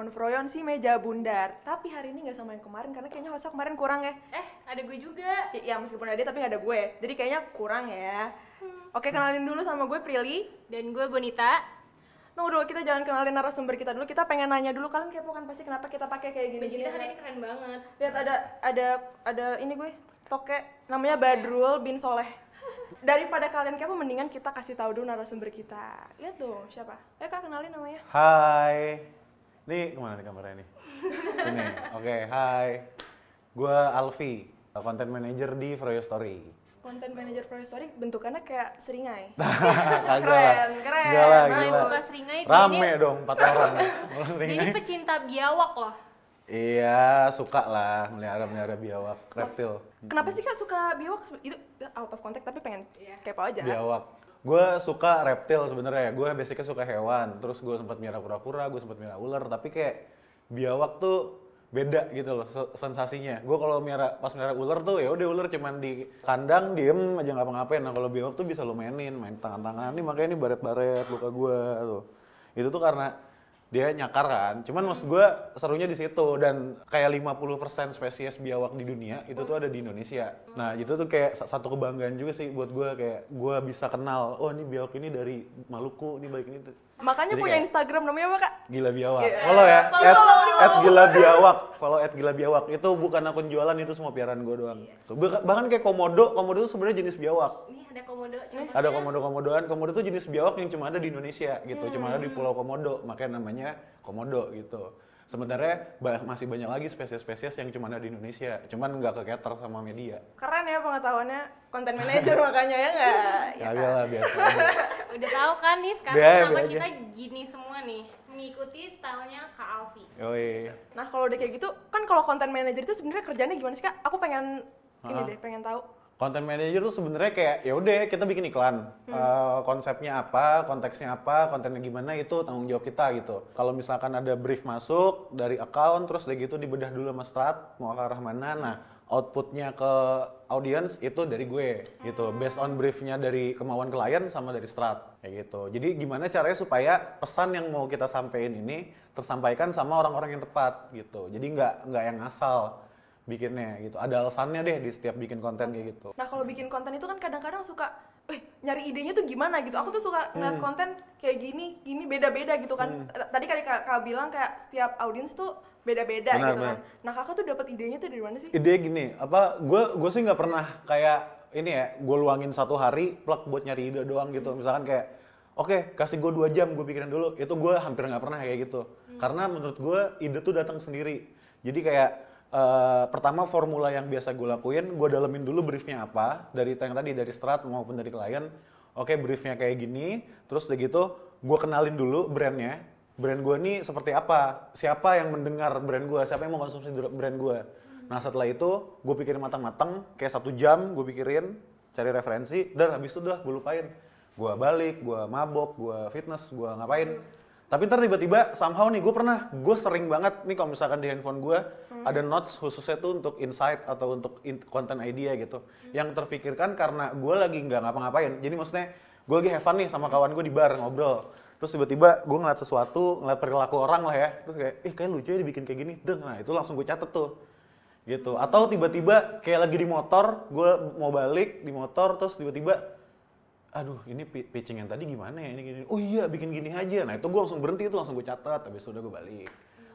Konfroyon si Meja Bundar. Tapi hari ini nggak sama yang kemarin karena kayaknya hostnya kemarin kurang ya. Eh, ada gue juga. Ya, ya, meskipun ada dia tapi nggak ada gue. Jadi kayaknya kurang ya. Oke kenalin dulu sama gue Prilly. Dan gue Bonita. Tunggu dulu kita jangan kenalin narasumber kita dulu. Kita pengen nanya dulu kalian kepo kan pasti kenapa kita pakai kayak gini. Baju kita hari ini keren banget. Lihat ada ada ada ini gue toke namanya Badrul bin Soleh. Daripada kalian kepo mendingan kita kasih tahu dulu narasumber kita. Lihat dong siapa? Eh kak kenalin namanya. Hai. Nih ke mana nih kameranya nih? Ini. Oke, hai. Gua Alfi, content manager di Froyo Story. Konten manager Pro Story bentukannya kayak seringai. Keren, keren. Enggak lah, Nah, yang gila. suka seringai Rame ini, dong, empat orang. Ini pecinta biawak loh. Iya, suka lah melihara-melihara biawak, reptil. Kenapa sih kak suka biawak? Itu out of context tapi pengen Iya. kepo aja. Biawak. Gue suka reptil sebenarnya. Gue basicnya suka hewan. Terus gue sempat miara kura-kura, gue sempat miara ular. Tapi kayak biawak tuh beda gitu loh se- sensasinya. Gue kalau miara pas miara ular tuh ya udah ular cuman di kandang diem aja ngapa-ngapain. Nah kalau biawak tuh bisa lo mainin, main tangan-tangan. Ini makanya ini baret-baret luka gue tuh. Itu tuh karena dia nyakar kan. Cuman maksud gue serunya di situ dan kayak 50% spesies biawak di dunia itu tuh ada di Indonesia. Nah, itu tuh kayak sa- satu kebanggaan juga sih buat gue kayak gue bisa kenal, oh ini biawak ini dari Maluku, ini baik ini. Makanya Jadi punya kayak- Instagram namanya apa kak? Gila biawak. Yeah. Follow ya. Follow, At, follow, follow. at gila biawak. Follow at gila biawak. Itu bukan akun jualan itu semua piaraan gue doang. Tuh, bah- bahkan kayak komodo, komodo itu sebenarnya jenis biawak. Ini ada komodo. Coba Ada komodo-komodoan, komodo itu jenis biawak yang cuma ada di Indonesia gitu, cuma ada di Hmm. Pulau Komodo, makanya namanya komodo gitu. Sebenarnya ba- masih banyak lagi spesies-spesies yang cuma ada di Indonesia, cuman nggak ke cater sama media. Keren ya pengetahuannya konten manager makanya ya nggak? Ya, Kagak kan? lah biasa. Udah tahu kan nih sekarang Biar, nama biar aja. kita gini semua nih. Mengikuti stylenya Kak Alfi. Yoi. Nah kalau udah kayak gitu, kan kalau konten manager itu sebenarnya kerjanya gimana sih kak? Aku pengen ini deh, pengen tahu. Content manager tuh sebenarnya kayak ya udah kita bikin iklan. Hmm. Eh, konsepnya apa, konteksnya apa, kontennya gimana itu tanggung jawab kita gitu. Kalau misalkan ada brief masuk dari account terus dari gitu dibedah dulu sama strat mau ke arah mana. Nah, outputnya ke audience itu dari gue gitu. Based on briefnya dari kemauan klien sama dari strat kayak gitu. Jadi gimana caranya supaya pesan yang mau kita sampaikan ini tersampaikan sama orang-orang yang tepat gitu. Jadi nggak nggak yang asal bikinnya gitu. Ada alasannya deh di setiap bikin konten kayak gitu. Nah kalau bikin konten itu kan kadang-kadang suka, eh nyari idenya tuh gimana gitu. Aku tuh suka ngeliat Hmm. konten kayak gini, gini beda-beda gitu kan. T- Tadi kali kak, Kak bilang kayak setiap audiens tuh beda-beda Benar, gitu kan. benar. Nah kakak tuh dapat idenya tuh dari mana sih? Ide gini, apa gue gue sih nggak pernah kayak ini ya, gue luangin satu hari plug buat nyari ide doang gitu. Misalkan kayak, oke kasih gue dua jam gue pikirin dulu. Itu gue hampir nggak pernah kayak gitu. Karena menurut gue ide tuh datang sendiri. Jadi kayak eh, pertama formula yang biasa gue lakuin, gue dalemin dulu briefnya apa dari yang tadi dari strat maupun dari klien. Oke briefnya kayak gini, terus udah gitu gue kenalin dulu brandnya. Brand gue nih seperti apa? Siapa yang mendengar brand gue? Siapa yang mau konsumsi brand gue? Nah setelah itu gue pikirin matang-matang, kayak satu jam gue pikirin, cari referensi, dan habis itu udah gue lupain. Gue balik, gue mabok, gue fitness, gue ngapain. Tapi ntar tiba-tiba somehow nih gue pernah, gue sering banget nih kalau misalkan di handphone gue ada notes khususnya tuh untuk insight atau untuk in- konten idea gitu. Yang terpikirkan karena gue lagi nggak ngapa-ngapain. Jadi maksudnya gue lagi have fun nih sama kawan gue di bar ngobrol. Terus tiba-tiba gue ngeliat sesuatu, ngeliat perilaku orang lah ya. Terus kayak, ih kayak lucu ya dibikin kayak gini. Deng, nah itu langsung gue catet tuh gitu atau tiba-tiba kayak lagi di motor gue mau balik di motor terus tiba-tiba aduh ini pi- pitching yang tadi gimana ya ini gini oh iya bikin gini aja nah itu gue langsung berhenti itu langsung gue catat habis itu udah gue balik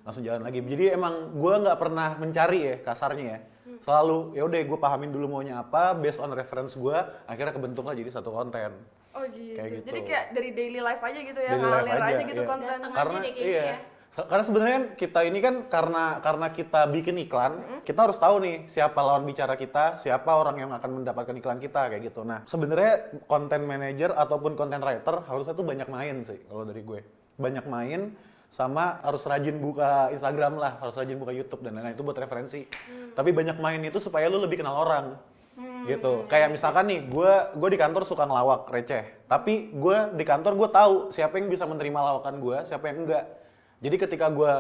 langsung jalan lagi jadi emang gue nggak pernah mencari ya kasarnya ya selalu ya udah gue pahamin dulu maunya apa based on reference gue akhirnya kebentuk lah jadi satu konten Oh gitu. Kayak gitu. Jadi kayak dari daily life aja gitu ya, Daily ngalir aja, aja, gitu iya. konten. Datang aja karena deh iya ya. Karena sebenarnya kan kita ini kan karena karena kita bikin iklan kita harus tahu nih siapa lawan bicara kita siapa orang yang akan mendapatkan iklan kita kayak gitu. Nah sebenarnya konten manager ataupun konten writer harusnya tuh banyak main sih kalau dari gue. Banyak main sama harus rajin buka Instagram lah harus rajin buka YouTube dan lain-lain itu buat referensi. Tapi banyak main itu supaya lu lebih kenal orang gitu. kayak misalkan nih gue gue di kantor suka ngelawak receh. Tapi gue di kantor gue tahu siapa yang bisa menerima lawakan gue siapa yang enggak jadi ketika gue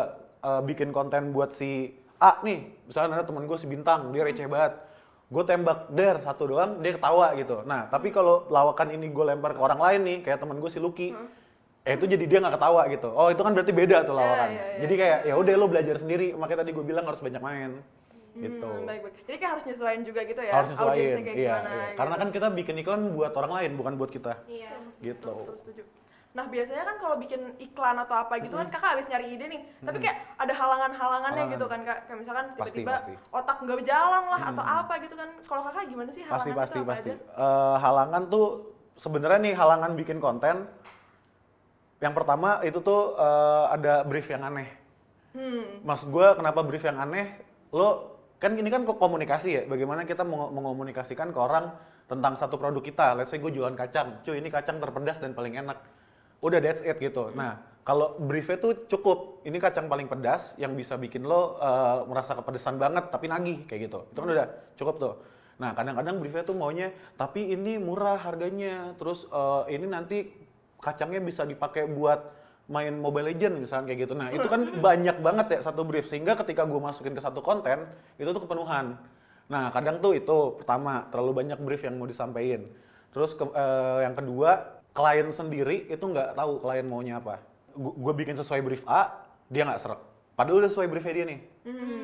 uh, bikin konten buat si A nih misalkan ada temen gue si bintang dia receh banget gue tembak der satu doang dia ketawa gitu nah tapi kalau lawakan ini gue lempar ke orang lain nih kayak temen gue si Lucky eh itu jadi dia nggak ketawa gitu oh itu kan berarti beda tuh lawakan iya, iya. jadi kayak ya udah lo belajar sendiri makanya tadi gue bilang harus banyak main gitu Hmm, baik baik. Jadi kayak harus nyesuaiin juga gitu ya. harus nyesuaiin kayak iya, gimana. iya. gitu. karena kan kita bikin iklan buat orang lain bukan buat kita Iya. gitu Betul, setuju. Nah biasanya kan kalau bikin iklan atau apa gitu kan kakak habis nyari ide nih, tapi kayak ada halangan-halangannya Halangan. gitu kan kak, kayak misalkan Pasti, tiba-tiba pasti. otak nggak berjalan lah atau apa gitu kan. Kalau kakak gimana sih pasti halangan pasti itu apa pasti aja? Eh, halangan tuh sebenarnya nih halangan bikin konten yang pertama itu tuh eh, ada brief yang aneh Hmm, Mas gue kenapa brief yang aneh? Lo kan ini kan kok komunikasi ya. Bagaimana kita meng- mengomunikasikan ke orang tentang satu produk kita. Let's say gue jualan kacang. Cuy ini kacang terpedas dan paling enak. Udah that's it gitu. Nah kalau briefnya tuh cukup. Ini kacang paling pedas yang bisa bikin lo eh, merasa kepedesan banget tapi nagih kayak gitu. Itu kan udah cukup tuh. Nah kadang-kadang briefnya tuh maunya tapi ini murah harganya. Terus eh, ini nanti kacangnya bisa dipakai buat main Mobile Legend misalnya kayak gitu. Nah itu kan banyak banget ya satu brief sehingga ketika gue masukin ke satu konten itu tuh kepenuhan. Nah kadang tuh itu pertama terlalu banyak brief yang mau disampaikan. Terus ke- eh, yang kedua klien sendiri itu nggak tahu klien maunya apa. Gue bikin sesuai brief A dia nggak serak. Padahal udah sesuai briefnya dia nih.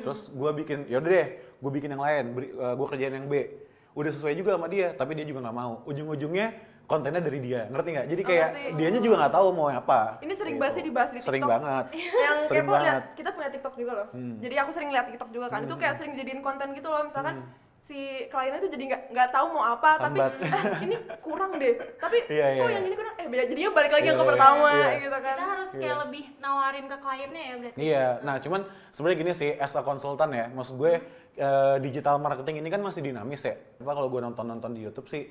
Terus gue bikin yaudah deh gue bikin yang lain. gue kerjain yang B. Udah sesuai juga sama dia tapi dia juga nggak mau. Ujung-ujungnya kontennya dari dia ngerti nggak? Jadi Oh, kayak ngerti. dianya juga nggak tahu mau yang apa. Ini sering Gitu. banget sih dibahas di Sering TikTok. banget. yang Sering kepo lihat banget. kita punya TikTok juga loh. Hmm. Jadi aku sering lihat TikTok juga kan. Itu kayak sering jadiin konten gitu loh misalkan Hmm. Si kliennya tuh jadi nggak nggak tahu mau apa tapi Sambat. eh, ini kurang deh. Tapi Iya, iya, kok iya. yang ini kurang eh jadinya balik lagi yang Iya, ke pertama iya. gitu kan. Kita harus kayak Iya. lebih nawarin ke kliennya ya berarti. Iya, nah cuman sebenarnya gini sih, as a konsultan ya, maksud gue eh, digital marketing ini kan masih dinamis ya. Apa kalau gue nonton-nonton di YouTube sih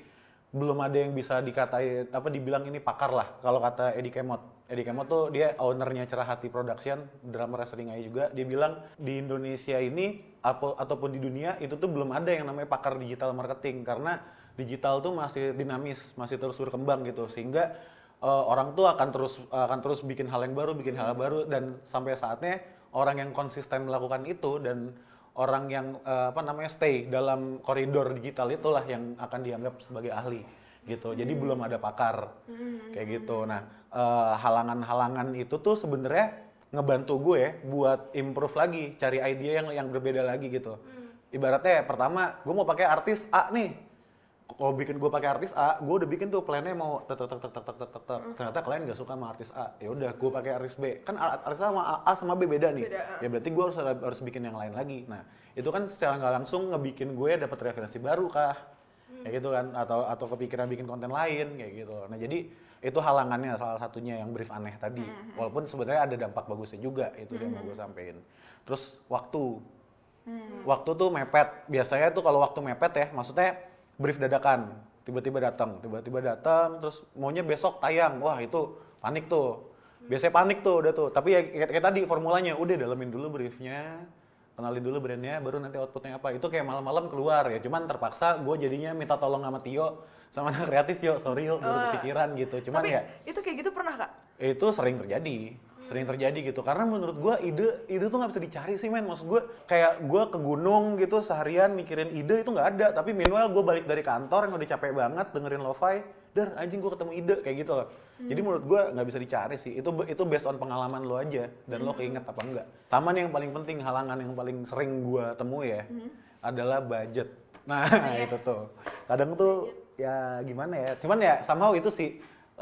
belum ada yang bisa dikatain apa dibilang ini pakar lah kalau kata Eddie Kemot. Eddie Kemot tuh dia ownernya Cerah Hati Production, drummer sering aja juga. Dia bilang di Indonesia ini apa, ataupun di dunia itu tuh belum ada yang namanya pakar digital marketing karena digital tuh masih dinamis, masih terus berkembang gitu sehingga eh, orang tuh akan terus akan terus bikin hal yang baru, bikin hal baru dan sampai saatnya orang yang konsisten melakukan itu dan orang yang eh, apa namanya stay dalam koridor digital itulah yang akan dianggap sebagai ahli gitu. Jadi belum ada pakar kayak gitu. Nah eh, halangan-halangan itu tuh sebenarnya ngebantu gue buat improve lagi, cari ide yang yang berbeda lagi gitu. Ibaratnya pertama gue mau pakai artis A nih, kalau bikin gue pakai artis A, gue udah bikin tuh plannya mau ter ter ter ter ter ter ter ter ter. Ternyata kalian gak suka sama artis A. Ya udah, gue pakai artis B. Kan artis A sama A, sama B beda nih. Ah. Ya berarti gue harus harus bikin yang lain lagi. Nah, itu kan secara nggak langsung ngebikin gue dapat referensi baru kah? Hmm. Kayak gitu kan atau atau kepikiran bikin konten lain kayak gitu. Nah, jadi itu halangannya salah satunya yang brief aneh tadi. Hmm, hmm. Walaupun sebenarnya ada dampak bagusnya juga itu yang mau hmm, gue sampein. Terus waktu. Hmm. Waktu tuh mepet. Biasanya tuh kalau waktu mepet ya, maksudnya brief dadakan. Tiba-tiba datang, tiba-tiba datang, terus maunya besok tayang. Wah itu panik tuh. Biasanya panik tuh udah tuh. Tapi ya kayak, kayak tadi formulanya, udah dalemin dulu briefnya, kenalin dulu brandnya, baru nanti outputnya apa. Itu kayak malam-malam keluar ya. Cuman terpaksa gue jadinya minta tolong sama Tio, sama anak kreatif yo, sorry yo, baru Ah. kepikiran gitu. Cuman Tapi ya itu kayak gitu pernah kak? itu sering terjadi sering terjadi gitu. Karena menurut gua ide ide tuh nggak bisa dicari sih men. Maksud gua kayak gua ke gunung gitu seharian mikirin ide itu nggak ada. Tapi minimal gua balik dari kantor yang udah capek banget dengerin lo-fi dar anjing gua ketemu ide kayak gitu loh. Jadi menurut gua nggak bisa dicari sih. Itu itu based on pengalaman lo aja. Dan lo keinget apa enggak. Sama nih yang paling penting halangan yang paling sering gua temui ya adalah budget. Nah itu tuh. Kadang tuh ya gimana ya cuman ya somehow itu sih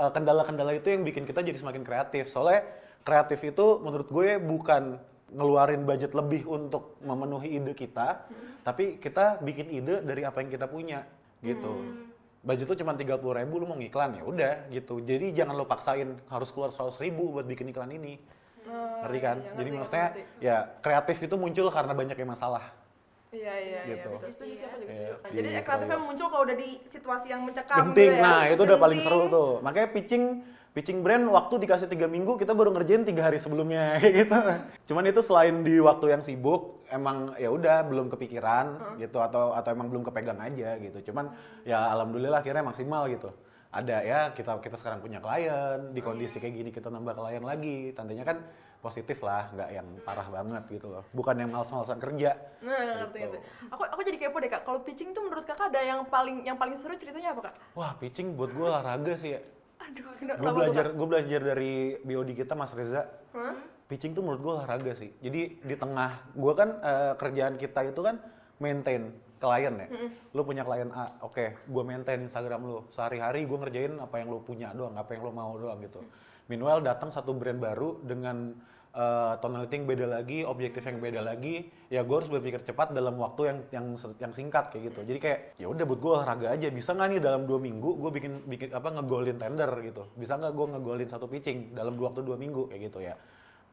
kendala-kendala itu yang bikin kita jadi semakin kreatif. Soalnya kreatif itu menurut gue bukan ngeluarin budget lebih untuk memenuhi ide kita, tapi kita bikin ide dari apa yang kita punya gitu. Budget tuh cuma 30.000 ribu lu mau ngiklan ya udah gitu. Jadi jangan lo paksain harus keluar 100 ribu buat bikin iklan ini. Oh, Ngerti kan? iya, Jadi ngerti, maksudnya ngerti. ya kreatif itu muncul karena banyak yang masalah. Iya iya iya. Gitu. Setuju, siapa juga Iya, setuju. Nah, di Jadi kreatifnya proyek. muncul kalau udah di situasi yang mencekam genting gitu ya. nah itu udah paling Genting. seru tuh makanya pitching pitching brand waktu dikasih tiga minggu kita baru ngerjain tiga hari sebelumnya kayak gitu cuman itu selain di waktu yang sibuk emang ya udah belum kepikiran gitu atau atau emang belum kepegang aja gitu cuman ya alhamdulillah akhirnya maksimal gitu ada ya kita kita sekarang punya klien di kondisi kayak gini kita nambah klien lagi tandanya kan positif lah nggak yang parah banget gitu loh bukan yang males-malesan kerja Nah, Gitu. ngerti. Aku aku jadi kepo deh kak. Kalau pitching tuh menurut kakak ada yang paling yang paling seru ceritanya apa kak? Wah, pitching buat gue olahraga sih ya. Aduh, gue belajar gue belajar dari BOD kita Mas Reza Hah? pitching tuh menurut gue olahraga sih jadi di tengah gue kan eh, kerjaan kita itu kan maintain klien ya lu punya klien A oke gue maintain Instagram lu sehari-hari gue ngerjain apa yang lu punya doang apa yang lu mau doang gitu meanwhile datang satu brand baru dengan eh, tonality yang beda lagi objektif yang beda lagi ya gue harus berpikir cepat dalam waktu yang yang yang singkat kayak gitu jadi kayak ya udah buat gue olahraga aja bisa nggak nih dalam dua minggu gue bikin bikin apa ngegolin tender gitu bisa nggak gue ngegolin satu pitching dalam dua waktu dua minggu kayak gitu ya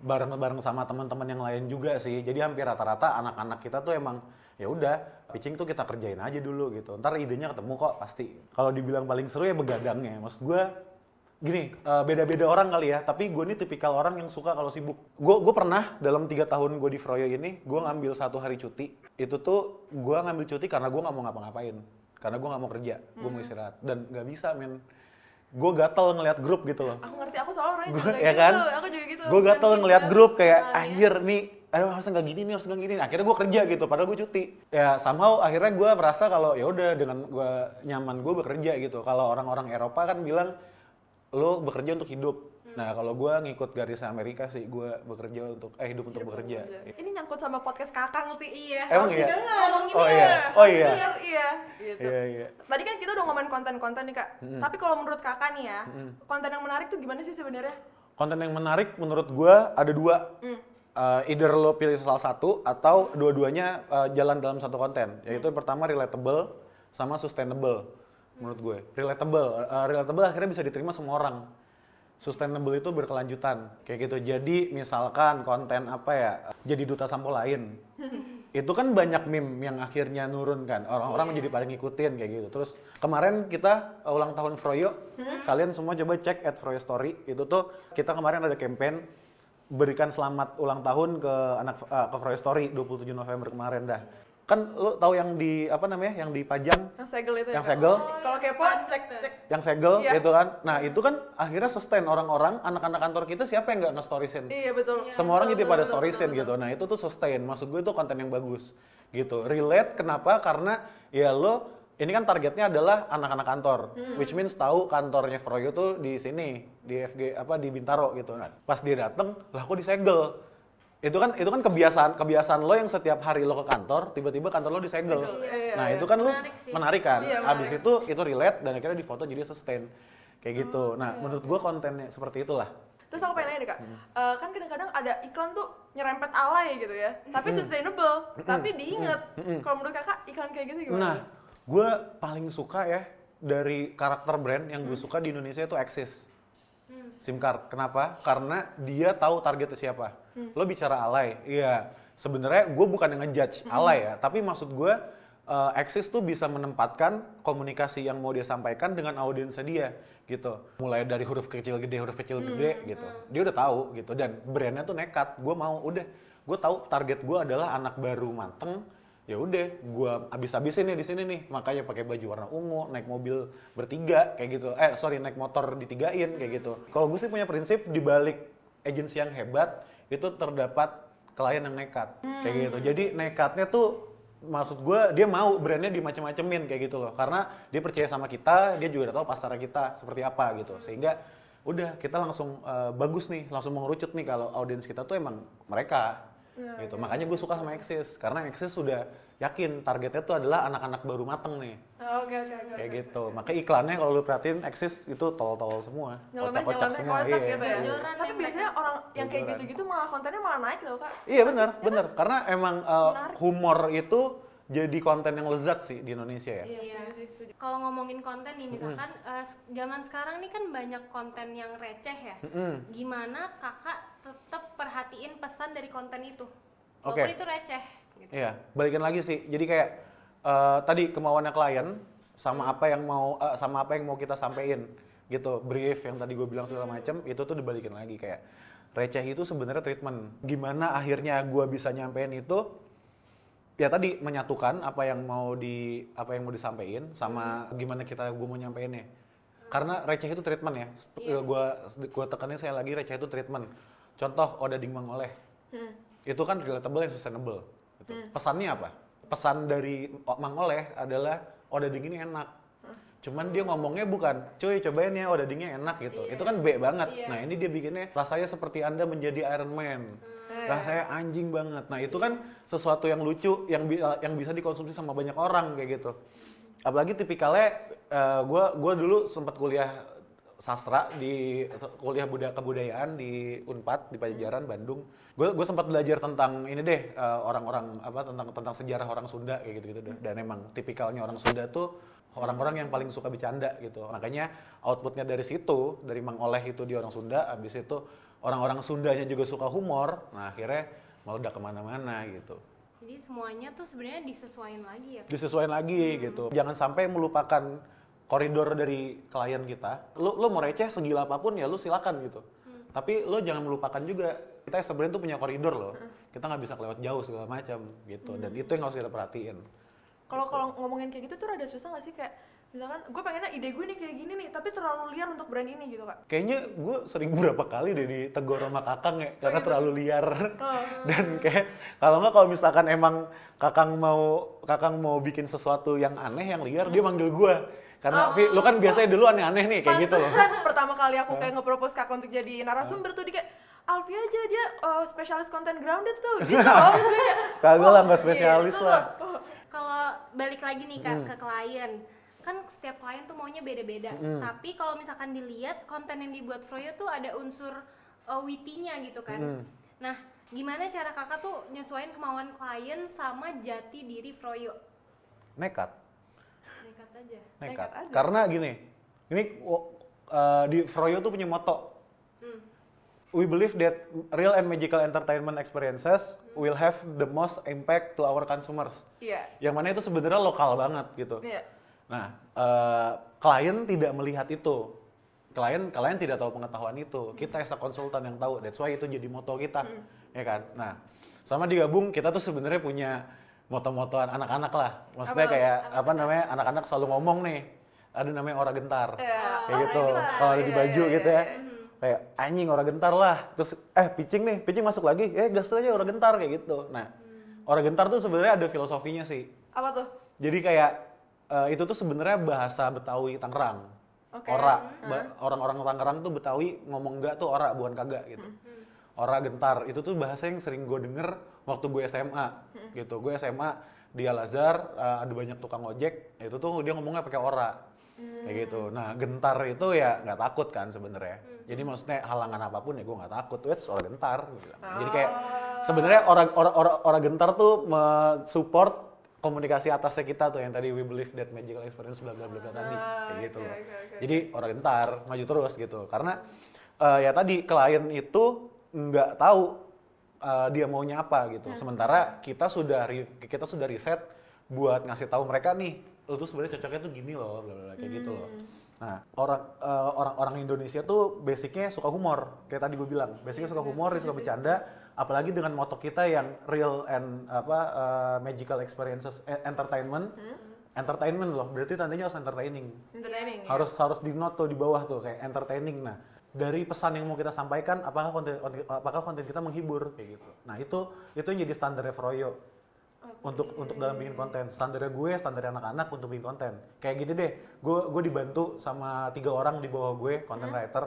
bareng-bareng sama teman-teman yang lain juga sih. Jadi hampir rata-rata anak-anak kita tuh emang ya udah pitching tuh kita kerjain aja dulu gitu. Ntar idenya ketemu kok pasti. Kalau dibilang paling seru ya begadangnya. Maksud gue gini eh, beda-beda orang kali ya. Tapi gue ini tipikal orang yang suka kalau sibuk. Gue gue pernah dalam tiga tahun gue di Froyo ini gue ngambil satu hari cuti. Itu tuh gue ngambil cuti karena gue nggak mau ngapa-ngapain. Karena gue nggak mau kerja. Gue mau istirahat dan nggak bisa men. Gue gatel ngeliat grup gitu loh. Aku ngerti, aku soalnya orangnya Gua- juga ya gitu. kan? Aku juga gitu. gue gatel gitu. grup kayak iya. anjir nih aduh harusnya nggak gini nih harusnya nggak gini akhirnya gue kerja gitu padahal gue cuti ya somehow akhirnya gue merasa kalau ya udah dengan gue nyaman gue bekerja gitu kalau orang-orang Eropa kan bilang lo bekerja untuk hidup Hmm. nah kalau gue ngikut garis Amerika sih gue bekerja untuk eh hidup untuk bekerja Ini nyangkut sama podcast kakang sih. Iya. Emang Harus iya? didengar. Oh iya, oh iya. Iya. Gitu. iya iya Tadi kan kita udah ngomongin konten-konten nih kak. Tapi kalau menurut kakak nih ya, konten yang menarik tuh gimana sih sebenarnya? konten yang menarik menurut gue ada dua Hmm. Uh, either lo pilih salah satu atau dua-duanya uh, jalan dalam satu konten yaitu yang pertama relatable sama sustainable menurut gue. Relatable uh, relatable akhirnya bisa diterima semua orang. Sustainable itu berkelanjutan kayak gitu. Jadi misalkan konten apa ya jadi duta sampo lain. Itu kan banyak meme yang akhirnya nurun kan. Orang-orang menjadi paling ngikutin kayak gitu. Terus kemarin kita uh, ulang tahun Froyo kalian semua coba cek at Froyo Story. Itu tuh kita kemarin ada campaign berikan selamat ulang tahun ke anak uh, ke Froyo Story 27 November kemarin dah kan lo tahu yang di apa namanya yang dipajang Yang segel itu ya yang Kak? segel Kalau kepo cek cek. yang segel Iya. gitu kan nah itu kan akhirnya sustain orang-orang anak-anak kantor kita siapa yang nggak nge-storiesin Iya betul. semua orang Betul, jadi pada betul, storiesin betul, gitu. Nah itu tuh sustain. Maksud gue itu konten yang bagus gitu. Relate kenapa? Karena ya lo ini kan targetnya adalah anak-anak kantor, Hmm. which means tahu kantornya Froyo tuh di sini di FG apa di Bintaro gitu. Nah, pas dia dateng, lah kok disegel? Itu kan itu kan kebiasaan kebiasaan lo yang setiap hari lo ke kantor, tiba-tiba kantor lo disegel. Iya, Nah iya. itu kan lo Menarik sih. menarik kan. Iya, Abis menarik. itu itu relate dan akhirnya di foto jadi sustain kayak gitu. Oh, Nah iya, menurut gue kontennya seperti itulah. Terus aku pengen nanya deh kak, Hmm. Eh, kan kadang-kadang ada iklan tuh nyerempet alay gitu ya, tapi sustainable, tapi diinget. Kalau menurut kakak iklan kayak gitu gimana? Nah, gue paling suka ya dari karakter brand yang gue suka di Indonesia itu Axis. SIM card. Kenapa? Karena dia tahu targetnya siapa. Lo bicara alay, iya. Sebenarnya gue bukan yang ngejudge alay ya, tapi maksud gue uh, Axis tuh bisa menempatkan komunikasi yang mau dia sampaikan dengan audiensnya dia gitu. Mulai dari huruf kecil gede, huruf kecil gede gitu. Dia udah tahu gitu. Dan brandnya tuh nekat. Gue mau udah, gue tahu target gue adalah anak baru manteng ya udah gua habis-habisin nih di sini nih. Makanya pakai baju warna ungu naik mobil bertiga kayak gitu. Eh sorry naik motor ditigain kayak gitu. Kalau gue sih punya prinsip di balik agensi yang hebat itu terdapat klien yang nekat kayak gitu. Jadi nekatnya tuh maksud gue dia mau brandnya dimacem-macemin kayak gitu loh. Karena dia percaya sama kita dia juga udah tahu pasar kita seperti apa gitu. Sehingga udah kita langsung eh, bagus nih langsung mengerucut nih kalau audiens kita tuh emang mereka Ya, gitu makanya gue suka sama Axis karena Axis sudah yakin targetnya tuh adalah anak-anak baru mateng nih Oh, Oke oke oke. kayak gitu makanya iklannya kalau lu perhatiin Axis itu tol-tol semua kocak-kocak nyeleneh kocak iya. gitu ya. Tapi biasanya orang yang kayak gitu-gitu malah kontennya malah naik loh kak. iya benar benar karena emang uh, Menarik. humor itu jadi konten yang lezat sih di Indonesia ya Iya, Iya. setuju sih, setuju. Kalau ngomongin konten nih misalkan eh, s- zaman sekarang nih kan banyak konten yang receh ya. Mm-mm. Gimana kakak tetap perhatiin pesan dari konten itu? Oke. Walaupun itu receh gitu. Iya, balikin lagi sih. Jadi kayak eh, tadi kemauannya klien sama apa yang mau eh, sama apa yang mau kita sampaikan gitu. Brief yang tadi gue bilang segala macam itu tuh dibalikin lagi kayak receh itu sebenarnya treatment. Gimana akhirnya gue bisa nyampein itu ya tadi menyatukan apa yang mau di apa yang mau disampaikan sama gimana kita gue mau nyampeinnya. Karena receh itu treatment ya. Iya. Gua gua tekanin saya lagi receh itu treatment. Contoh Oda Ding Mangoleh Hmm. itu kan relatable dan sustainable. Gitu. Pesannya apa? Pesan dari Mang Oleh adalah Oda Ding ini enak. Cuman dia ngomongnya bukan, cuy cobain ya, dagingnya enak gitu. Itu kan B banget. Iya. Nah ini dia bikinnya rasanya seperti anda menjadi Iron Man. Rasanya anjing banget. Nah itu kan sesuatu yang lucu, yang bi- yang bisa dikonsumsi sama banyak orang kayak gitu. Apalagi tipikalnya, eh, gua gua dulu sempat kuliah sastra di kuliah budaya kebudayaan di Unpad di Pajajaran Bandung. Gue gue sempat belajar tentang ini deh eh, orang-orang apa tentang tentang sejarah orang Sunda kayak gitu-gitu deh. Dan emang tipikalnya orang Sunda tuh orang-orang yang paling suka bercanda gitu. Makanya outputnya dari situ, dari Mang Oleh itu di orang Sunda, abis itu orang-orang Sundanya juga suka humor. Nah akhirnya meledak ke mana-mana gitu. Jadi semuanya tuh sebenarnya disesuaikan lagi ya. Disesuaikan lagi gitu. Jangan sampai melupakan koridor dari klien kita. Lu, lu mau receh segila apa pun ya lu silakan gitu. Tapi lu jangan melupakan juga kita sebenarnya tuh punya koridor loh. Kita nggak bisa kelewat jauh segala macam gitu. Dan itu yang harus kita perhatiin. Kalau kalau ngomongin kayak gitu tuh rada susah gak sih kayak misalkan gue pengennya ide gue nih kayak gini nih tapi terlalu liar untuk brand ini gitu kak. Kayaknya gue sering berapa kali deh ditegur sama kakang ya karena terlalu liar. Dan kayak kalau nggak kalau misalkan emang kakang mau kakang mau bikin sesuatu yang aneh yang liar dia manggil gue. Karena "Vi, lu kan biasanya dulu aneh-aneh nih kayak gitu loh. Pertama kali aku kayak nge-propose kakak untuk jadi narasumber tuh dia kayak Alfi aja dia uh, spesialis konten grounded tuh gitu loh Kagak lah, "Oh, nggak spesialis gitu lah." Kalau balik lagi nih kak Hmm. ke klien, kan setiap klien tuh maunya beda-beda. Hmm. Tapi kalau misalkan dilihat konten yang dibuat Froyo tuh ada unsur uh, witty-nya gitu kan. Hmm. Nah, gimana cara kakak tuh nyesuaiin kemauan klien sama jati diri Froyo? Nekat. Nekat aja. Nekat. Nekat aja. Karena gini, ini uh, di Froyo tuh punya moto. Hmm. We believe that real and magical entertainment experiences will have the most impact to our consumers. Iya. Yang mana itu sebenarnya lokal banget gitu. Iya. Nah, eh, klien tidak melihat itu. Klien klien tidak tahu pengetahuan itu. Kita as a konsultan yang tahu. That's why itu jadi moto kita, ya kan? Nah, sama digabung kita tuh sebenarnya punya moto-motoan anak-anak lah. Maksudnya Apa kayak apa namanya? Anak-anak selalu ngomong nih. Ada namanya ora gentar. Iya. Kayak Oh, gitu. Kalau ada di Iya, baju iya, gitu ya. iya. Kayak anjing ora gentar lah. Terus eh pitching nih, pitching masuk lagi. Eh gas aja ora gentar kayak gitu. Nah, ora gentar tuh sebenarnya ada filosofinya sih. Apa tuh? Jadi kayak eh, itu tuh sebenarnya bahasa Betawi Tangerang. Oke. Ora, Ba- orang-orang Tangerang tuh Betawi ngomong enggak tuh ora bukan kagak gitu. Ora gentar itu tuh bahasa yang sering gue denger waktu gue SMA gitu. Gue SMA di Al Azhar eh, ada banyak tukang ojek, itu tuh dia ngomongnya pakai ora. Kayak gitu. Nah, gentar itu ya nggak takut kan sebenarnya. Jadi maksudnya halangan apa pun ya gue nggak takut. Wes, ora gentar. gue bilang. Jadi kayak sebenarnya orang orang orang orang gentar tuh support komunikasi atasnya kita tuh yang tadi we believe that magical experience bla bla bla tadi kayak gitu loh. oke, oke. Jadi orang gentar maju terus gitu. Karena eh, ya tadi klien itu nggak tahu eh, dia maunya apa gitu. Sementara kita sudah kita sudah riset buat ngasih tahu mereka nih, lu tuh sebenarnya cocoknya tuh gini loh, bla kayak gitu loh. Nah, orang eh, orang orang Indonesia tuh basicnya suka humor, kayak tadi gue bilang, basicnya suka humor, dia suka bercanda, apalagi dengan moto kita yang real and apa eh, magical experiences eh, entertainment, entertainment loh, berarti tandanya harus entertaining Entertaining. ya? harus harus di note tuh di bawah tuh kayak entertaining nah dari pesan yang mau kita sampaikan apakah konten konten- apakah konten kita menghibur kayak gitu. Nah itu itu yang jadi standarnya Froyo. Untuk untuk dalam bikin konten. Standarnya gue standar anak-anak untuk bikin konten. Kayak gini deh gue gue dibantu sama tiga orang di bawah gue content writer.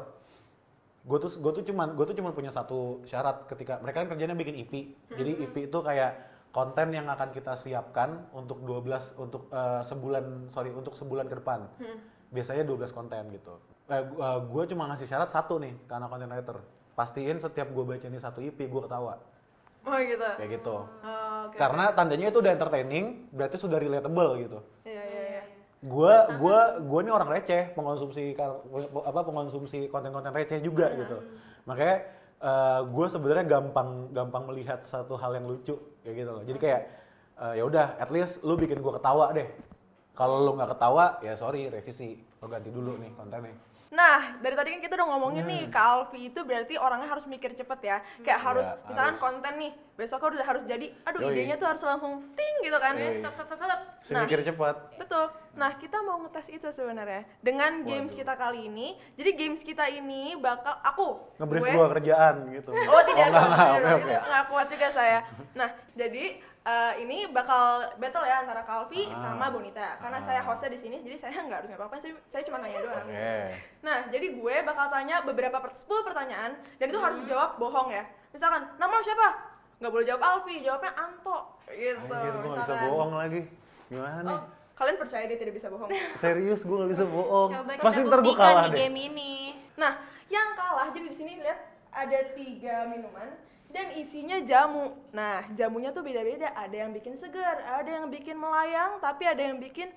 Gue tuh gue tuh cuman gue tuh cuman punya satu syarat ketika mereka kan kerjanya bikin IP jadi IP itu kayak konten yang akan kita siapkan untuk 12 untuk eh, sebulan sorry untuk sebulan ke depan. Biasanya 12 konten gitu eh, gue cuma ngasih syarat satu nih ke anak content writer. Pastiin setiap gue baca ini satu IP gue ketawa. Oh gitu. kayak gitu. Oh, oke. karena tandanya itu udah entertaining berarti sudah relatable gitu. Iya iya iya. gua gua gua ini orang receh pengonsumsi apa pengonsumsi konten-konten receh juga gitu. Makanya eh, gua sebenarnya gampang gampang melihat satu hal yang lucu kayak gitu loh. Jadi kayak eh, ya udah at least lu bikin gua ketawa deh. Kalau lu nggak ketawa ya sorry revisi. Lo ganti dulu nih kontennya Nah, dari tadi kan kita udah ngomongin nih, Hmm. Kak Alfi itu berarti orangnya harus mikir cepet ya. Kayak harus, Ya, misalkan harus. konten nih, besoknya udah harus jadi, aduh Yoi. idenya tuh harus langsung ting gitu kan. Yoi. Set. si mikir cepat Betul. Nah, kita mau ngetes itu sebenarnya dengan games Waduh. kita kali ini. Jadi games kita ini bakal aku Ngebrief gue- gua kerjaan gitu. Oh tidak enggak, dong, enggak, tidak oke, dong. oke. Itu nggak kuat juga saya. Nah jadi eh, ini bakal battle ya antara Kalvi Ah. sama Bonita. Karena Ah. saya hostnya di sini, jadi saya nggak harus apa-apa. Saya, saya cuma nanya doang. Oke. Nah jadi gue bakal tanya beberapa per, 10 pertanyaan dan itu harus dijawab bohong ya. Misalkan nama lo siapa? Nggak boleh jawab Alfi, jawabnya Anto. Gitu. Anjir, nggak bisa bohong lagi. Gimana nih? Oh, Kalian percaya dia tidak bisa bohong? Serius gua nggak bisa bohong. coba kita Pasti ntar kalah di deh. game ini. Nah, yang kalah jadi di sini lihat ada tiga minuman dan isinya jamu. Nah, jamunya tuh beda-beda. Ada yang bikin segar, ada yang bikin melayang, tapi ada yang bikin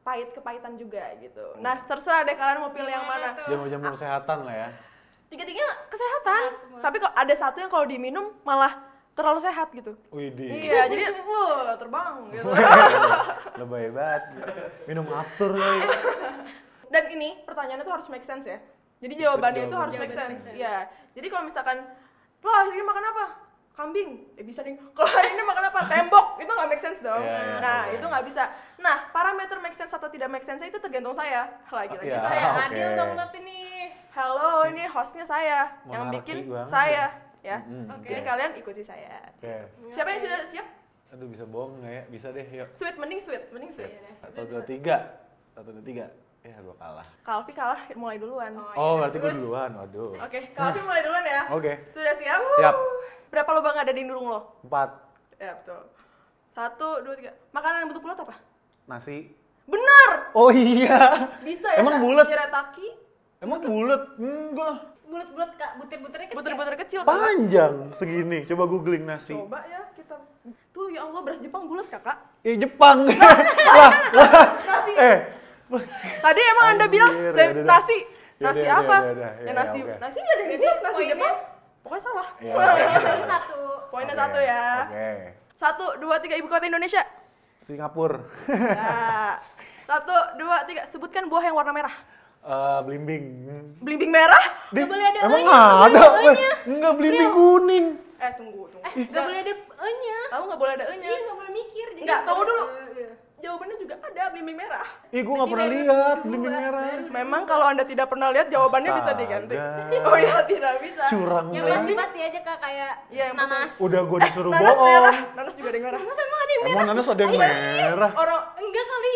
pahit kepahitan juga gitu. Nah, terserah deh kalian mau pilih yang Gimana mana. Jamu-jamu kesehatan lah ya. Tiga-tiganya kesehatan, Sehat tapi kok ada satu yang kalau diminum malah terlalu sehat gitu. Widih. Iya, jadi wuh, terbang gitu. Lebay banget. Minum after kali. Dan ini pertanyaannya tuh harus make sense ya. Jadi jawabannya itu harus make sense. Iya. Jadi kalau misalkan lo hari ini makan apa? Kambing. Eh bisa nih. Kalau hari ini makan apa? Tembok. Itu nggak make sense dong. Iya, iya, nah, iya. itu nggak bisa. Nah, parameter make sense atau tidak make sense itu tergantung saya. Lagi-lagi Iya. saya. Ah, Adil dong tapi nih. Halo, ini hostnya saya. yang Monarki bikin banget saya. Ya. Mm, Oke. Jadi kalian ikuti saya. Oke. Siapa yang sudah siap? Aduh bisa bohong nggak ya? Bisa deh, yuk. Sweet, mending sweet, mending sweet. Deh. Satu, dua, tiga. Satu, dua, tiga. Ya, gua kalah. Kalvi kalah mulai duluan. Oh, Oh, iya. berarti gua Terus, duluan. Waduh. Oke, Kalvi mulai duluan ya. Oke. Sudah siap? Siap. Berapa lubang ada di hidung lo? Empat. Ya betul. Satu, dua, tiga. Makanan yang bentuk bulat apa? Nasi. Benar. Oh iya. Bisa ya. Emang bulat? Shirataki. Emang bulat? Enggak. Bulat-bulat kak, butir-butirnya kecil. Butir-butir kecil. Kak. Panjang segini. Coba googling nasi. Coba ya kita. Tuh ya Allah beras Jepang bulat kakak. Eh Jepang. wah, wah. Nasi. Eh. Tadi emang anda bilang ya saya nasi. Ya Nasi apa? ya ya Ya, nasi. Nasi nggak ada bulat. Nasi? Jepang. Pokoknya salah. Ya, Poinnya baru satu. Poinnya satu ya. Oke. Satu, dua, tiga ibu kota Indonesia. Singapura. Nah. Satu, dua, tiga. Sebutkan buah yang warna merah. Eh, belimbing. Belimbing merah? Di- boleh ada Emang E-nya, ada? Enggak belimbing kuning. Eh tunggu, tunggu. Eh, nggak boleh ada e-nya. Tahu nggak boleh ada e-nya? Iya, nggak boleh mikir. jadi Nggak, tunggu ada dulu. Jawabannya juga ada belimbing merah. Ih, gua nggak pernah lihat belimbing merah. Memang kalau anda tidak pernah lihat jawabannya bisa diganti. oh iya tidak bisa. Curang Yang banget. pasti pasti aja kak kayak Iya, yang pasti. nanas. Udah gua disuruh Nanas merah. bohong. Nanas juga ada yang merah. Masa emang ada yang Emang merah? nanas ada yang Iya. merah? Orang Enggak kali.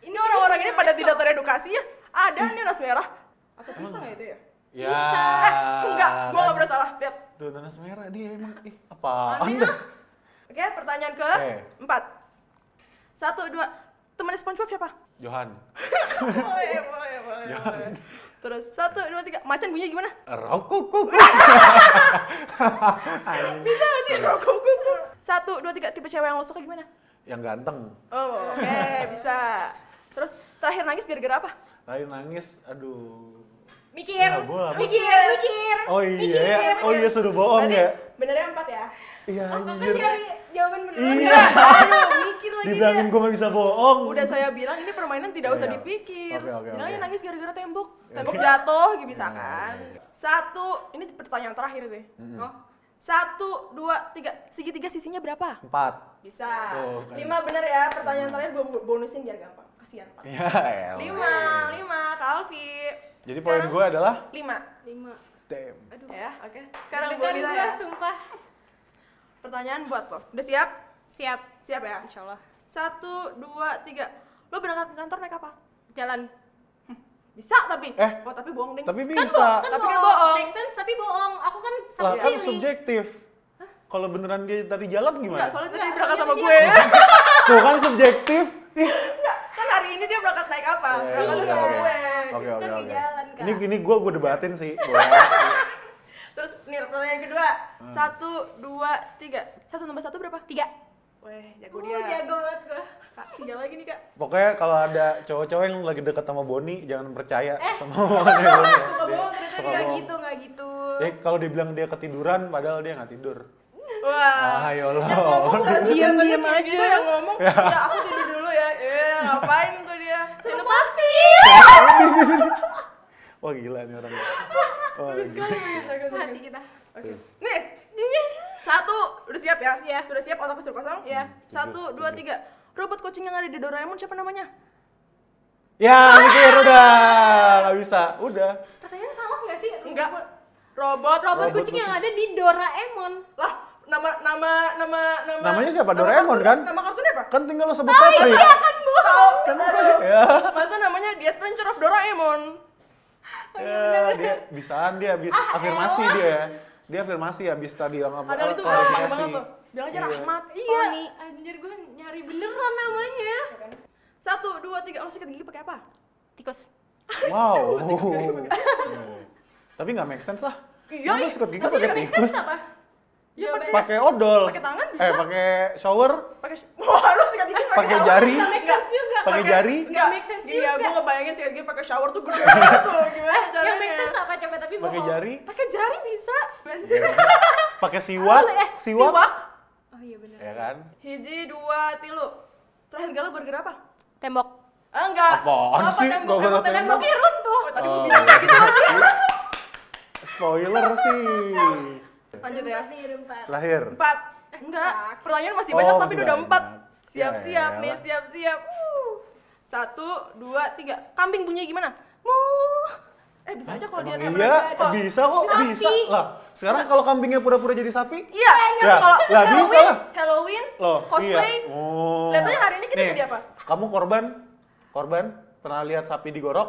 ini orang-orang ini pada tidak teredukasi ya. Ada nih nanas merah. Atau pisang ya itu ya? Ya. Eh, enggak, gua nggak pernah salah. Lihat. Tuh nanas merah dia emang. Ih, apaan Aneh dah? Oke, pertanyaan ke Oke. empat. Satu, dua. Teman SpongeBob siapa? Johan. boleh, boleh, boleh, Jangan. boleh. Terus satu, dua, tiga. Macan bunyinya gimana? Rokok kok. Bisa nggak sih? Rokok kuku. Satu, dua, tiga. Tipe cewek yang lo suka gimana? Yang ganteng. Oh, oke, bisa. Terus terakhir nangis gara-gara apa? Tadi nangis, aduh. Mikir. Ya, gua apa? mikir, mikir. Oh iya, Mikir, ya. oh iya suruh bohong Berarti ya. benernya empat ya? Iya Oh, anjir. nyari jawaban beneran. Iya. Aduh, mikir lagi Dibilangin dia. gue gak bisa bohong. Udah saya bilang ini permainan tidak usah Iya. dipikir. Oke, oke, Bilangnya oke. nangis gara-gara tembok. Iya. Tembok jatuh, gitu bisa Iya, kan? iya, iya. Satu, ini pertanyaan terakhir sih. Oh, Satu, dua, tiga. Segitiga sisinya berapa? Empat. Bisa. Oh, kan. Lima bener ya. Pertanyaan terakhir gue bonusin biar gampang. Kasihan Pak. Ya elah. Lima, lima, Kalvi. Jadi poin Sekarang gue adalah lima. lima. damn. Aduh. Ya, oke. Sekarang Deg-degan boleh gua, ya. sumpah. Pertanyaan buat lo. Udah siap? Siap. Siap ya? Insya Allah. Satu, dua, tiga. Lo berangkat ke kantor naik apa? Jalan. Bisa tapi. Eh. Oh tapi bohong deh. Tapi Kan, bisa. bo- kan Tapi bohong. kan bohong. Make sense tapi bohong. Aku kan lah salah kan subjektif. Kalau beneran dia tadi jalan Enggak, gimana? soalnya tadi Enggak, berangkat sama gue. Tuh kan subjektif. Enggak, kan hari ini dia berangkat naik apa? Iya, Berangkat oke, sama oke. gue. Oke oke Kan oke. Ini ini gue gue debatin sih. Terus nih pertanyaan kedua. Hmm. Satu, dua, tiga. Satu tambah satu berapa? Tiga. Weh, jago Uh, dia. jago banget gua. Kak, tiga lagi nih kak. Pokoknya kalau ada cowok-cowok yang lagi deket sama Boni, jangan percaya Eh. sama omongannya Boni. ya. Suka bohong ternyata. Nggak gitu, nggak gitu. Eh kalau dia bilang dia ketiduran, padahal dia nggak tidur. Wah. Ah, ya sih? Diam-diam Banyak kayak aja. gitu yang ngomong, ya aku tidur dulu ya. Eh, ngapain tuh dia? Senopati. Wah gila nih orang. Wah, gila. Hati kita. Oke. Nih, ini satu, udah siap ya? Iya. Sudah siap otak kosong kosong? Iya. Satu, dua, tiga. Robot coaching yang ada di Doraemon siapa namanya? Ya, mikir udah, nggak bisa, udah. Pertanyaan salah nggak sih? Enggak. Robot, Robot, robot Robot kucing yang kucing. ada di Doraemon. Lah, nama nama nama nama Namanya siapa? nama Doraemon, kartun- kan? Nama kartunnya apa? Kan tinggal lo sebut Patrick. kan bu. Kan ya. Masa namanya The Adventure of Doraemon. Ya, dia bisaan dia habis afirmasi dia ya. Dia afirmasi habis tadi yang apa? Padahal itu gampang banget tuh. Bilang aja Iya. Rahmat, Iya, Tony. anjir gue nyari beneran namanya. Satu, dua, tiga. Lo sikat gigi pakai apa? Tikus. Wow. Tapi nggak make sense lah. Iya, iya. sikat gigi pakai tikus? Sense apa? Iya, Jawabannya. Pakai odol. Pakai tangan Eh, bisa. pakai shower, Pakai Wah, lo sikat gigi pakai apa? jari, Nggak make sense juga. pakai jari. Enggak, make sense ya, juga. gue ngebayangin sikat gigi pakai shower tuh gede banget tuh. Gimana caranya? Yang make sense apa coba tapi Pakai jari, Pakai jari bisa. pakai siwak, Eh, siwak. Siwak. Oh iya benar. Ya kan? Hiji, dua, tilu. Terakhir galau gara-gara apa? Tembok. Ah, enggak. Apaan Apa sih? tembok? Gua tembok. Temboknya runtuh. Oh, tadi Oh. gue bilang gitu. Spoiler sih. Lanjut ya. Nih, ada empat. Empat. Enggak. Pertanyaan masih Oh, banyak tapi masih udah empat. Ya, Siap-siap ya nih, elah. siap-siap. Uh. Satu, dua, tiga. Kambing bunyinya gimana? Mu. Eh bisa aja kalau dia iya, kali- bisa kok, Sapi. bisa. Lah, sekarang kalau kambingnya pura-pura jadi sapi, Iya. Ya, Kalau lah, bisa Halloween, lah. Halloween, loh, cosplay. iya. Oh. Lihat aja hari ini kita Nih, jadi apa? Kamu korban, korban, pernah lihat sapi digorok,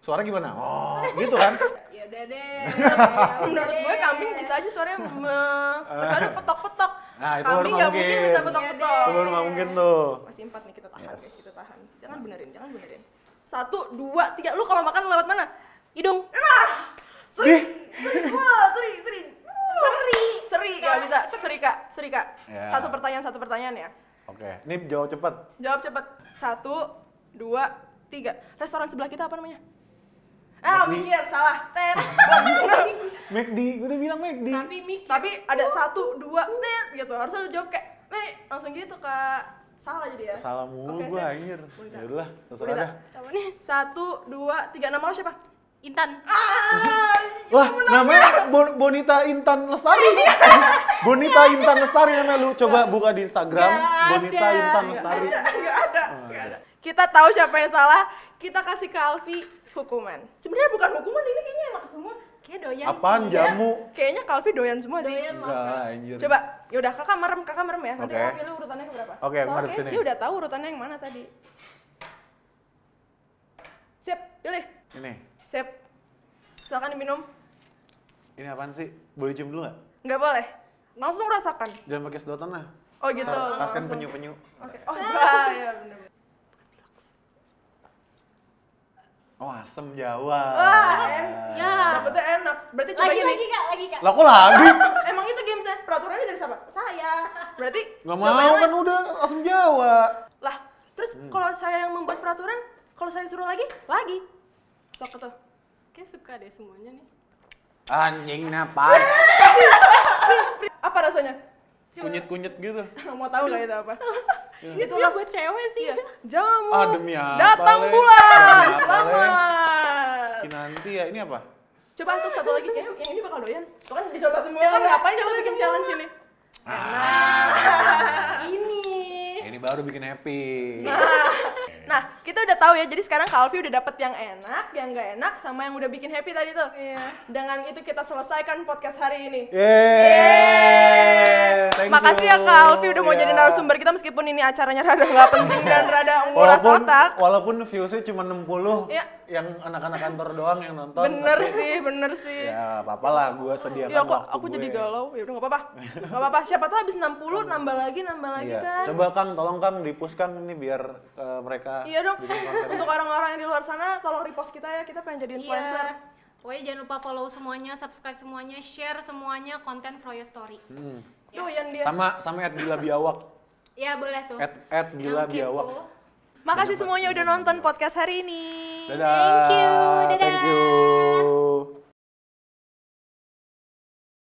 suara gimana? Oh, gitu kan? Ya udah deh. Menurut gue kambing bisa aja suaranya me, kecuali petok-petok. Nah, itu kambing nggak mungkin mungkin. bisa Iya petok-petok. Itu baru nggak mungkin tuh. Masih empat nih kita tahan Yes. guys, kita tahan. Jangan benerin, jangan benerin. Satu, dua, tiga. Lu kalau makan lewat mana? Hidung. Seri. Ih. Seri. Wah, seri, seri. Seri. Seri, nggak bisa. Seri kak, seri kak. Ya. Satu pertanyaan, satu pertanyaan ya. Oke, ini jawab cepat. Jawab cepet. Satu, dua, tiga. Restoran sebelah kita apa namanya? Ah, mikir, salah. Tet. McD, gue udah bilang McD. Tapi mikir. Tapi ada satu, dua, tet gitu. Harusnya lu jawab kayak, nih, langsung gitu kak. Salah jadi ya. Salah mulu gue anjir. Bonita. Ya udahlah, terserah dah. Satu, dua, tiga. Nama lo siapa? Intan. Ah, Lah, namanya Bon- Bonita Intan Lestari. Bonita Intan Lestari namanya lu. Coba buka di Instagram Nggak Bonita ada. Intan Lestari. ada, nggak ada, Oh, iya. ada. Kita tahu siapa yang salah. Kita kasih ke Alfi hukuman. Sebenarnya bukan hukuman ini kayaknya enak semua. Kayak doyan Apaan sih. jamu? Kayaknya Kalvi doyan semua sih. Doyan Enggak, lah. anjir. Coba, yaudah kakak merem, kakak merem ya. Nanti Oke. kakak pilih urutannya ke berapa. Oke, aku ngadep Soalnya sini. Dia udah tahu urutannya yang mana tadi. Siap, pilih. Ini. Siap. Silakan diminum. Ini apaan sih? Boleh cium dulu nggak? Nggak boleh. Langsung rasakan. Jangan pakai sedotan lah. Oh gitu. Langsung. penyu-penyu. Oke. Oh enggak, ya bener. Oh, asem Jawa. Wah, en Ya. dapetnya enak. Berarti coba Lagi gini. lagi kak, lagi kak. Lah kok lagi? Emang itu gamesnya? Peraturannya dari siapa? Saya. Berarti coba mau yang kan udah asem Jawa. Lah, terus kalau saya yang membuat peraturan, kalau saya suruh lagi, lagi. Sok tuh. Kayak suka deh semuanya nih. Anjing napaan? Apa rasanya? Kunyit-kunyit gitu. Mau tahu gak itu apa? Ini Itulah. sebenarnya buat cewek sih. Iya. Jamu. Ah, demi apa, Datang Le? bulan. Demi apa, Le? Selamat. Nanti ya ini apa? Coba tuh satu lagi kayaknya yang ini bakal doyan. Tuh kan dicoba semua. Coba, Ngapain kita coba bikin semua. challenge ini? Ini. Ini baru bikin happy. Nah, kita udah tahu ya. Jadi sekarang Kalvi udah dapet yang enak, yang nggak enak, sama yang udah bikin happy tadi tuh. Iya. Dengan itu kita selesaikan podcast hari ini. Yeay. Thank Makasih ya you. Kak Alfi udah mau Iya. jadi narasumber kita meskipun ini acaranya rada nggak penting dan rada nguras Walaupun otak. walaupun viewsnya cuma 60 Iya. Yang anak-anak kantor doang yang nonton. Bener tapi sih, bener sih. Ya, apa lah gua sediakan Ya aku waktu aku gue. jadi galau. Ya udah nggak apa-apa. Nggak apa-apa. Siapa tahu habis 60 nambah lagi, nambah lagi Iya. kan. Coba Kang, tolong Kang dipuskan ini biar eh, mereka Iya dong. Untuk orang-orang yang di luar sana tolong repost kita ya. Kita pengen jadi influencer. Iya. Pokoknya jangan lupa follow semuanya, subscribe semuanya, share semuanya konten Froyo Story. Hmm. Doyan dia. Sama sama at gila biawak. Ya boleh tuh. At, at gila Yang biawak. Makasih semuanya udah nonton podcast hari ini. Dadah. Thank you, dadah. Thank you.